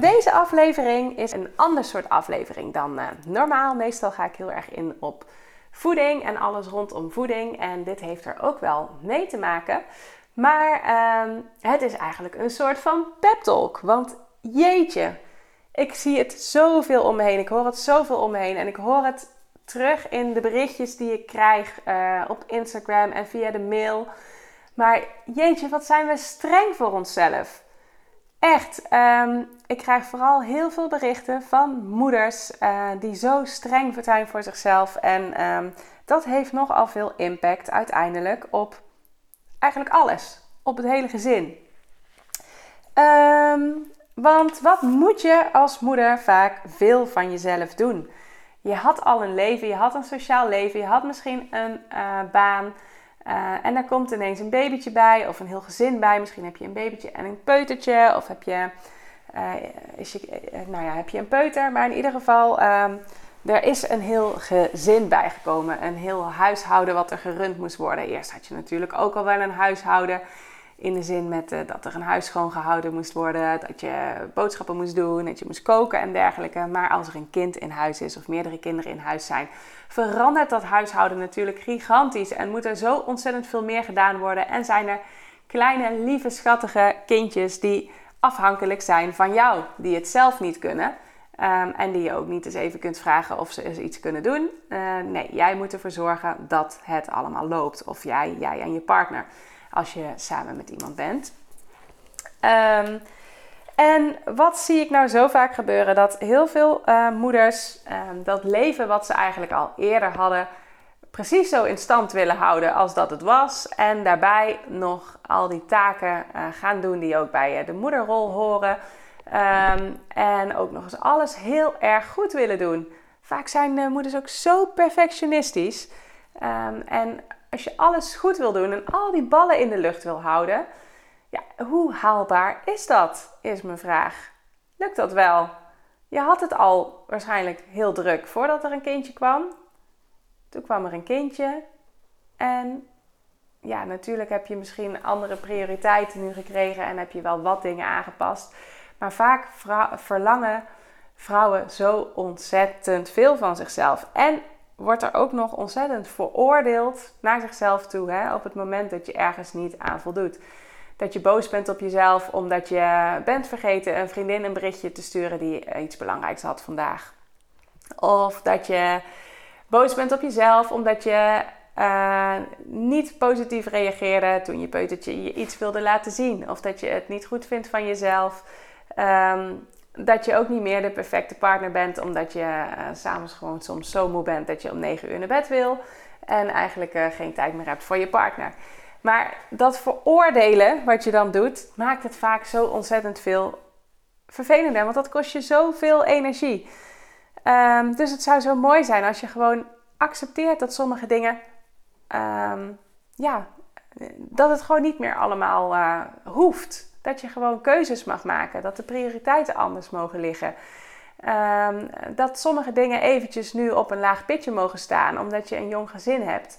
Deze aflevering is een ander soort aflevering dan uh, normaal. Meestal ga ik heel erg in op voeding en alles rondom voeding. En dit heeft er ook wel mee te maken. Maar uh, het is eigenlijk een soort van pep talk. Want jeetje, ik zie het zoveel om me heen. Ik hoor het zoveel om me heen. En ik hoor het terug in de berichtjes die ik krijg uh, op Instagram en via de mail. Maar jeetje, wat zijn we streng voor onszelf. Echt, um, ik krijg vooral heel veel berichten van moeders uh, die zo streng zijn voor zichzelf. En um, dat heeft nogal veel impact uiteindelijk op eigenlijk alles. Op het hele gezin. Um, want wat moet je als moeder vaak veel van jezelf doen? Je had al een leven, je had een sociaal leven, je had misschien een uh, baan. Uh, en daar komt ineens een babytje bij of een heel gezin bij. Misschien heb je een babytje en een peutertje. Of heb je, uh, is je, nou ja, heb je een peuter. Maar in ieder geval, um, er is een heel gezin bijgekomen. Een heel huishouden wat er gerund moest worden. Eerst had je natuurlijk ook al wel een huishouden. In de zin met uh, dat er een huis schoongehouden moest worden, dat je boodschappen moest doen, dat je moest koken en dergelijke. Maar als er een kind in huis is of meerdere kinderen in huis zijn, verandert dat huishouden natuurlijk gigantisch. En moet er zo ontzettend veel meer gedaan worden. En zijn er kleine, lieve, schattige kindjes die afhankelijk zijn van jou, die het zelf niet kunnen. Um, en die je ook niet eens even kunt vragen of ze eens iets kunnen doen. Uh, nee, jij moet ervoor zorgen dat het allemaal loopt. Of jij, jij en je partner als je samen met iemand bent. Um, en wat zie ik nou zo vaak gebeuren? Dat heel veel uh, moeders um, dat leven wat ze eigenlijk al eerder hadden, precies zo in stand willen houden als dat het was. En daarbij nog al die taken uh, gaan doen die ook bij uh, de moederrol horen. Um, en ook nog eens alles heel erg goed willen doen. Vaak zijn moeders ook zo perfectionistisch. En als je alles goed wil doen en al die ballen in de lucht wil houden, ja, hoe haalbaar is dat? Is mijn vraag. Lukt dat wel? Je had het al waarschijnlijk heel druk voordat er een kindje kwam. Toen kwam er een kindje. En ja, natuurlijk heb je misschien andere prioriteiten nu gekregen en heb je wel wat dingen aangepast. Maar vaak verlangen vrouwen zo ontzettend veel van zichzelf. En wordt er ook nog ontzettend veroordeeld naar zichzelf toe hè, op het moment dat je ergens niet aan voldoet. Dat je boos bent op jezelf omdat je bent vergeten een vriendin een berichtje te sturen die iets belangrijks had vandaag. Of dat je boos bent op jezelf omdat je uh, niet positief reageerde toen je peutertje je iets wilde laten zien. Of dat je het niet goed vindt van jezelf. Um, dat je ook niet meer de perfecte partner bent, omdat je uh, s'avonds gewoon soms zo moe bent dat je om 9 uur naar bed wil en eigenlijk uh, geen tijd meer hebt voor je partner. Maar dat veroordelen wat je dan doet, maakt het vaak zo ontzettend veel vervelender, want dat kost je zoveel energie. Um, dus het zou zo mooi zijn als je gewoon accepteert dat sommige dingen, um, ja, dat het gewoon niet meer allemaal uh, hoeft. Dat je gewoon keuzes mag maken. Dat de prioriteiten anders mogen liggen. Um, dat sommige dingen eventjes nu op een laag pitje mogen staan omdat je een jong gezin hebt.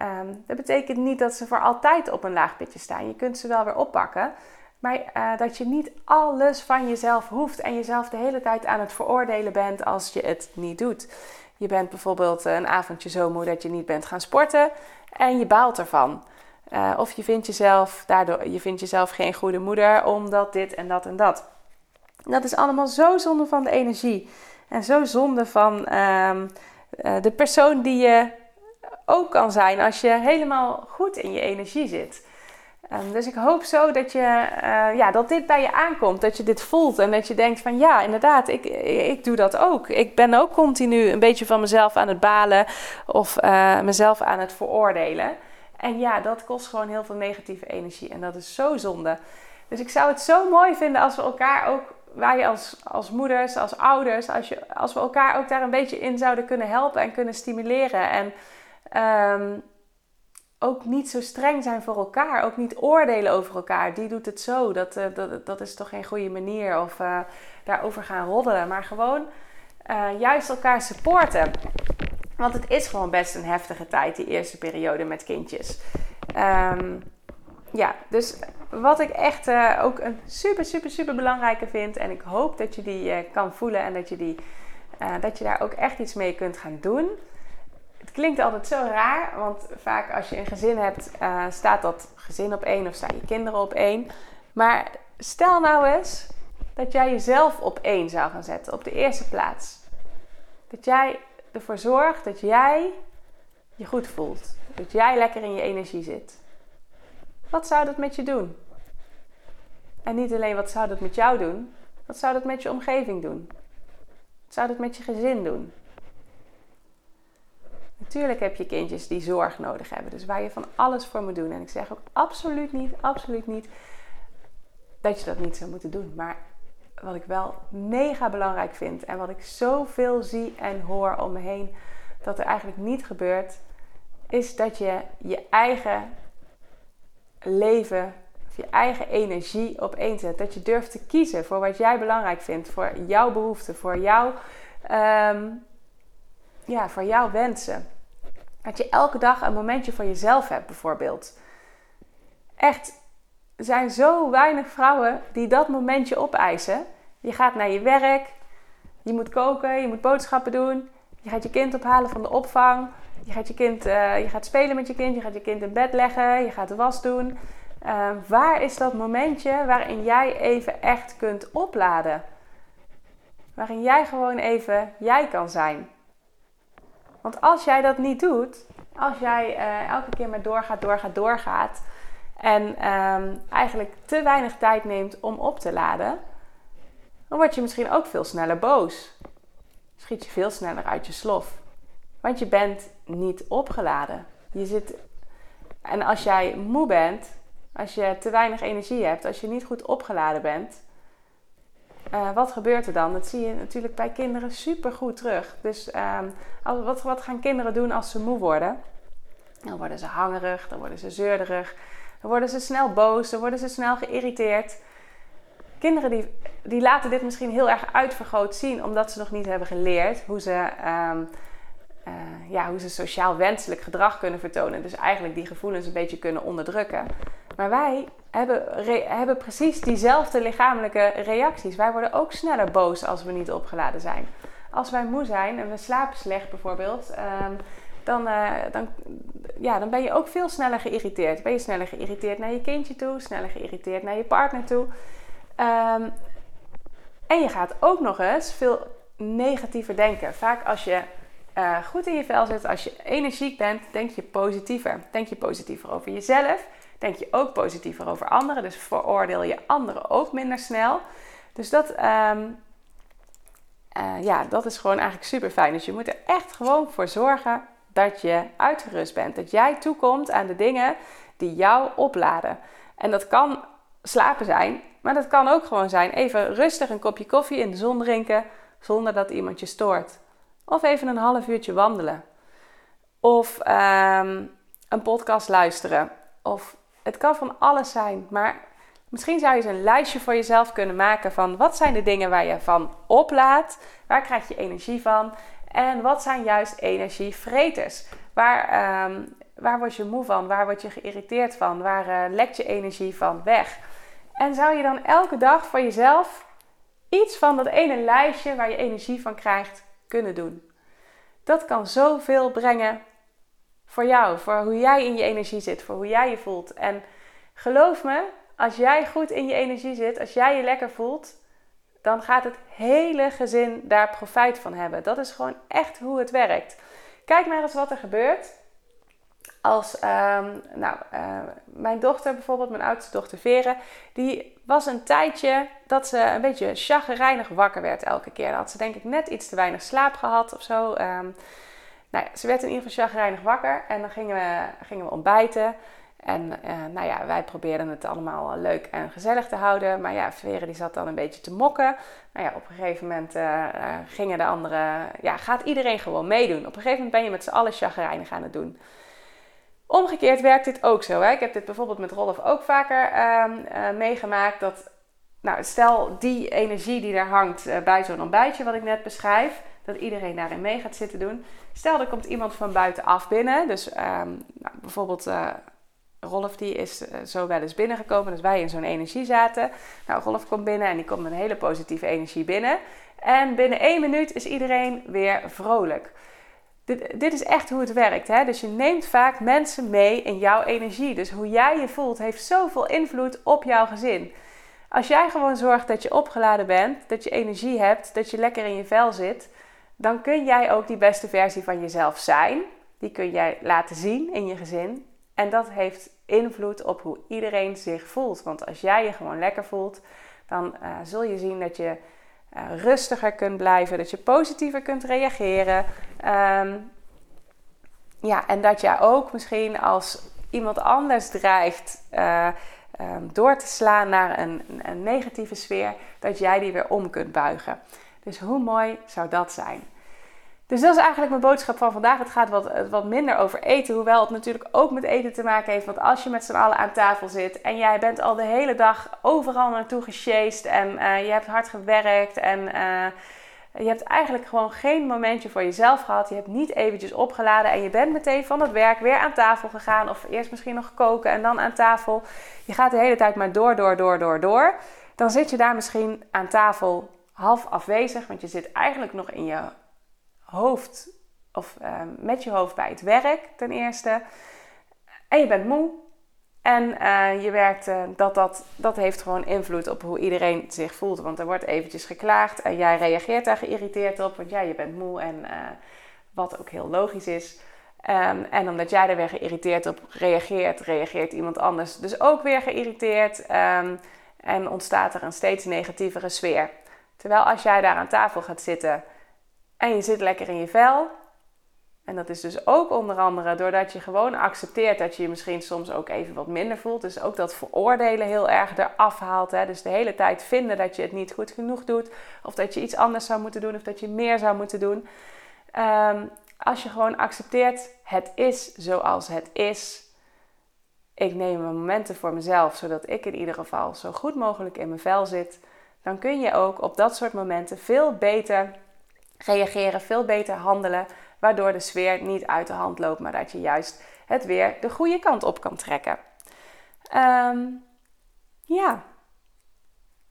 Um, dat betekent niet dat ze voor altijd op een laag pitje staan. Je kunt ze wel weer oppakken. Maar uh, dat je niet alles van jezelf hoeft en jezelf de hele tijd aan het veroordelen bent als je het niet doet. Je bent bijvoorbeeld een avondje zo moe dat je niet bent gaan sporten en je baalt ervan. Uh, of je vindt jezelf daardoor, je vindt jezelf geen goede moeder omdat dit en dat en dat. Dat is allemaal zo zonde van de energie. En zo zonde van uh, uh, de persoon die je ook kan zijn als je helemaal goed in je energie zit. Um, dus ik hoop zo dat, je, uh, ja, dat dit bij je aankomt. Dat je dit voelt en dat je denkt van ja, inderdaad, ik, ik doe dat ook. Ik ben ook continu een beetje van mezelf aan het balen of mezelf aan het veroordelen. En ja, dat kost gewoon heel veel negatieve energie. En dat is zo zonde. Dus ik zou het zo mooi vinden als we elkaar ook wij als, als moeders, als ouders, als, je, als we elkaar ook daar een beetje in zouden kunnen helpen en kunnen stimuleren. En ehm, ook niet zo streng zijn voor elkaar. Ook niet oordelen over elkaar. Die doet het zo. Dat, uh, dat, dat is toch geen goede manier. Of uh, daarover gaan roddelen. Maar gewoon uh, juist elkaar supporten. Want het is gewoon best een heftige tijd, die eerste periode met kindjes. Um, ja, dus wat ik echt ook een super, super, super belangrijke vind. En ik hoop dat je die kan voelen en dat je, die, dat je daar ook echt iets mee kunt gaan doen het klinkt altijd zo raar, want vaak als je een gezin hebt, staat dat gezin op één of staan je kinderen op één. Maar stel nou eens dat jij jezelf op één zou gaan zetten, op de eerste plaats. Dat jij ervoor zorgt dat jij je goed voelt. Dat jij lekker in je energie zit. Wat zou dat met je doen? En niet alleen wat zou dat met jou doen, wat zou dat met je omgeving doen? Wat zou dat met je gezin doen? Natuurlijk heb je kindjes die zorg nodig hebben. Dus waar je van alles voor moet doen. En ik zeg ook absoluut niet, absoluut niet dat je dat niet zou moeten doen. Maar wat ik wel mega belangrijk vind en wat ik zoveel zie en hoor om me heen dat er eigenlijk niet gebeurt, is dat je je eigen leven of je eigen energie op één zet. Dat je durft te kiezen voor wat jij belangrijk vindt, voor jouw behoeften, voor jouw, um, ja, voor jouw wensen. Dat je elke dag een momentje voor jezelf hebt, bijvoorbeeld. Echt, er zijn zo weinig vrouwen die dat momentje opeisen. Je gaat naar je werk, je moet koken, je moet boodschappen doen, je gaat je kind ophalen van de opvang, je gaat, je kind, uh, je gaat spelen met je kind, je gaat je kind in bed leggen, je gaat de was doen. Uh, waar is dat momentje waarin jij even echt kunt opladen? Waarin jij gewoon even jij kan zijn. Want als jij dat niet doet, als jij uh, elke keer maar doorgaat, doorgaat, doorgaat en um, eigenlijk te weinig tijd neemt om op te laden, dan word je misschien ook veel sneller boos. Schiet je veel sneller uit je slof. Want je bent niet opgeladen. Je zit. En als jij moe bent, als je te weinig energie hebt, als je niet goed opgeladen bent, uh, wat gebeurt er dan? Dat zie je natuurlijk bij kinderen super goed terug. Dus um, wat, wat gaan kinderen doen als ze moe worden? Dan worden ze hangerig, dan worden ze zeurderig, dan worden ze snel boos, dan worden ze snel geïrriteerd. Kinderen die, die laten dit misschien heel erg uitvergroot zien, omdat ze nog niet hebben geleerd hoe ze, um, uh, ja, hoe ze sociaal wenselijk gedrag kunnen vertonen. Dus eigenlijk die gevoelens een beetje kunnen onderdrukken. Maar wij hebben, hebben precies diezelfde lichamelijke reacties. Wij worden ook sneller boos als we niet opgeladen zijn. Als wij moe zijn en we slapen slecht bijvoorbeeld, um, dan, uh, dan, ja, dan ben je ook veel sneller geïrriteerd. Ben je sneller geïrriteerd naar je kindje toe, sneller geïrriteerd naar je partner toe. Um, en je gaat ook nog eens veel negatiever denken. Vaak als je uh, goed in je vel zit, als je energiek bent, denk je positiever. Denk je positiever over jezelf denk je ook positiever over anderen. Dus veroordeel je anderen ook minder snel. Dus dat, uh, ja, dat is gewoon eigenlijk super fijn. Dus je moet er echt gewoon voor zorgen dat je uitgerust bent. Dat jij toekomt aan de dingen die jou opladen. En dat kan slapen zijn, maar dat kan ook gewoon zijn even rustig een kopje koffie in de zon drinken zonder dat iemand je stoort. Of even een half uurtje wandelen. Of um, een podcast luisteren. Of het kan van alles zijn, maar misschien zou je eens een lijstje voor jezelf kunnen maken van wat zijn de dingen waar je van oplaadt, waar krijg je energie van en wat zijn juist energievreters. Waar, um, waar word je moe van, waar word je geïrriteerd van, waar uh, lekt je energie van weg. En zou je dan elke dag voor jezelf iets van dat ene lijstje waar je energie van krijgt kunnen doen. Dat kan zoveel brengen voor jou, voor hoe jij in je energie zit, voor hoe jij je voelt. En geloof me, als jij goed in je energie zit, als jij je lekker voelt, dan gaat het hele gezin daar profijt van hebben. Dat is gewoon echt hoe het werkt. Kijk maar eens wat er gebeurt. Als, um, nou, uh, mijn dochter bijvoorbeeld, mijn oudste dochter Vere, die was een tijdje dat ze een beetje chagrijnig wakker werd elke keer. Dan had ze denk ik net iets te weinig slaap gehad of zo. Um, nou ja, ze werd in ieder geval chagrijnig wakker en dan gingen we, gingen we ontbijten. En eh, nou ja, wij probeerden het allemaal leuk en gezellig te houden. Maar ja, Vere die zat dan een beetje te mokken. Nou ja, op een gegeven moment uh, gingen de anderen... Ja, gaat iedereen gewoon meedoen. Op een gegeven moment ben je met z'n allen chagrijnig aan het doen. Omgekeerd werkt dit ook zo. Hè? Ik heb dit bijvoorbeeld met Rolf ook vaker ehm, meegemaakt. Dat, nou, stel die energie die daar hangt bij zo'n ontbijtje wat ik net beschrijf... dat iedereen daarin mee gaat zitten doen... Stel, er komt iemand van buitenaf binnen. Dus ehm, nou, bijvoorbeeld Rolf die is eh, zo wel eens binnengekomen, dus wij in zo'n energie zaten. Nou, Rolf komt binnen en die komt een hele positieve energie binnen. En binnen één minuut is iedereen weer vrolijk. Dit, dit is echt hoe het werkt. Hè? Dus je neemt vaak mensen mee in jouw energie. Dus hoe jij je voelt heeft zoveel invloed op jouw gezin. Als jij gewoon zorgt dat je opgeladen bent, dat je energie hebt, dat je lekker in je vel zit, dan kun jij ook die beste versie van jezelf zijn. Die kun jij laten zien in je gezin. En dat heeft invloed op hoe iedereen zich voelt. Want als jij je gewoon lekker voelt, dan uh, zul je zien dat je uh, rustiger kunt blijven, dat je positiever kunt reageren. Um, ja, en dat jij ook misschien als iemand anders dreigt uh, um, door te slaan naar een, een negatieve sfeer, dat jij die weer om kunt buigen. Dus hoe mooi zou dat zijn? Dus dat is eigenlijk mijn boodschap van vandaag. Het gaat wat, wat minder over eten, hoewel het natuurlijk ook met eten te maken heeft. Want als je met z'n allen aan tafel zit en jij bent al de hele dag overal naartoe gesjeest en uh, je hebt hard gewerkt en uh, je hebt eigenlijk gewoon geen momentje voor jezelf gehad. Je hebt niet eventjes opgeladen en je bent meteen van het werk weer aan tafel gegaan. Of eerst misschien nog koken en dan aan tafel. Je gaat de hele tijd maar door, door, door, door, door. Dan zit je daar misschien aan tafel half afwezig, want je zit eigenlijk nog in je hoofd of ehm, met je hoofd bij het werk ten eerste. En je bent moe. En uh, je werkt, uh, dat, dat, dat heeft gewoon invloed op hoe iedereen zich voelt. Want er wordt eventjes geklaagd en jij reageert daar geïrriteerd op. Want ja, je bent moe en uh, wat ook heel logisch is. Um, en omdat jij er weer geïrriteerd op reageert, reageert iemand anders dus ook weer geïrriteerd. Um, en ontstaat er een steeds negatievere sfeer. Terwijl als jij daar aan tafel gaat zitten en je zit lekker in je vel. En dat is dus ook onder andere doordat je gewoon accepteert dat je je misschien soms ook even wat minder voelt. Dus ook dat veroordelen heel erg eraf haalt. Hè? Dus de hele tijd vinden dat je het niet goed genoeg doet. Of dat je iets anders zou moeten doen. Of dat je meer zou moeten doen. Um, als je gewoon accepteert, het is zoals het is. Ik neem mijn momenten voor mezelf, zodat ik in ieder geval zo goed mogelijk in mijn vel zit. Dan kun je ook op dat soort momenten veel beter reageren, veel beter handelen, waardoor de sfeer niet uit de hand loopt, maar dat je juist het weer de goede kant op kan trekken. Um, ja,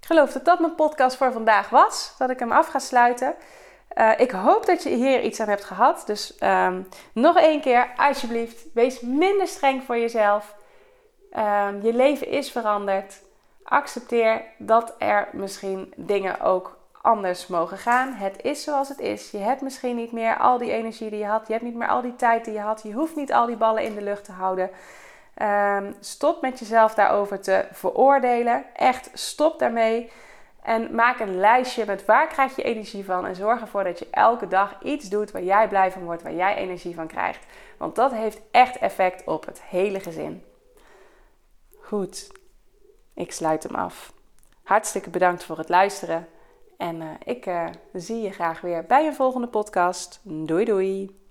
ik geloof dat dat mijn podcast voor vandaag was, dat ik hem af ga sluiten. Uh, ik hoop dat je hier iets aan hebt gehad. Dus um, nog één keer, alsjeblieft, wees minder streng voor jezelf. Um, je leven is veranderd. Accepteer dat er misschien dingen ook anders mogen gaan. Het is zoals het is. Je hebt misschien niet meer al die energie die je had. Je hebt niet meer al die tijd die je had. Je hoeft niet al die ballen in de lucht te houden. Um, stop met jezelf daarover te veroordelen. Echt, stop daarmee. En maak een lijstje met waar krijg je energie van. En zorg ervoor dat je elke dag iets doet waar jij blij van wordt, waar jij energie van krijgt. Want dat heeft echt effect op het hele gezin. Goed, ik sluit hem af. Hartstikke bedankt voor het luisteren. En uh, ik uh, zie je graag weer bij een volgende podcast. Doei doei!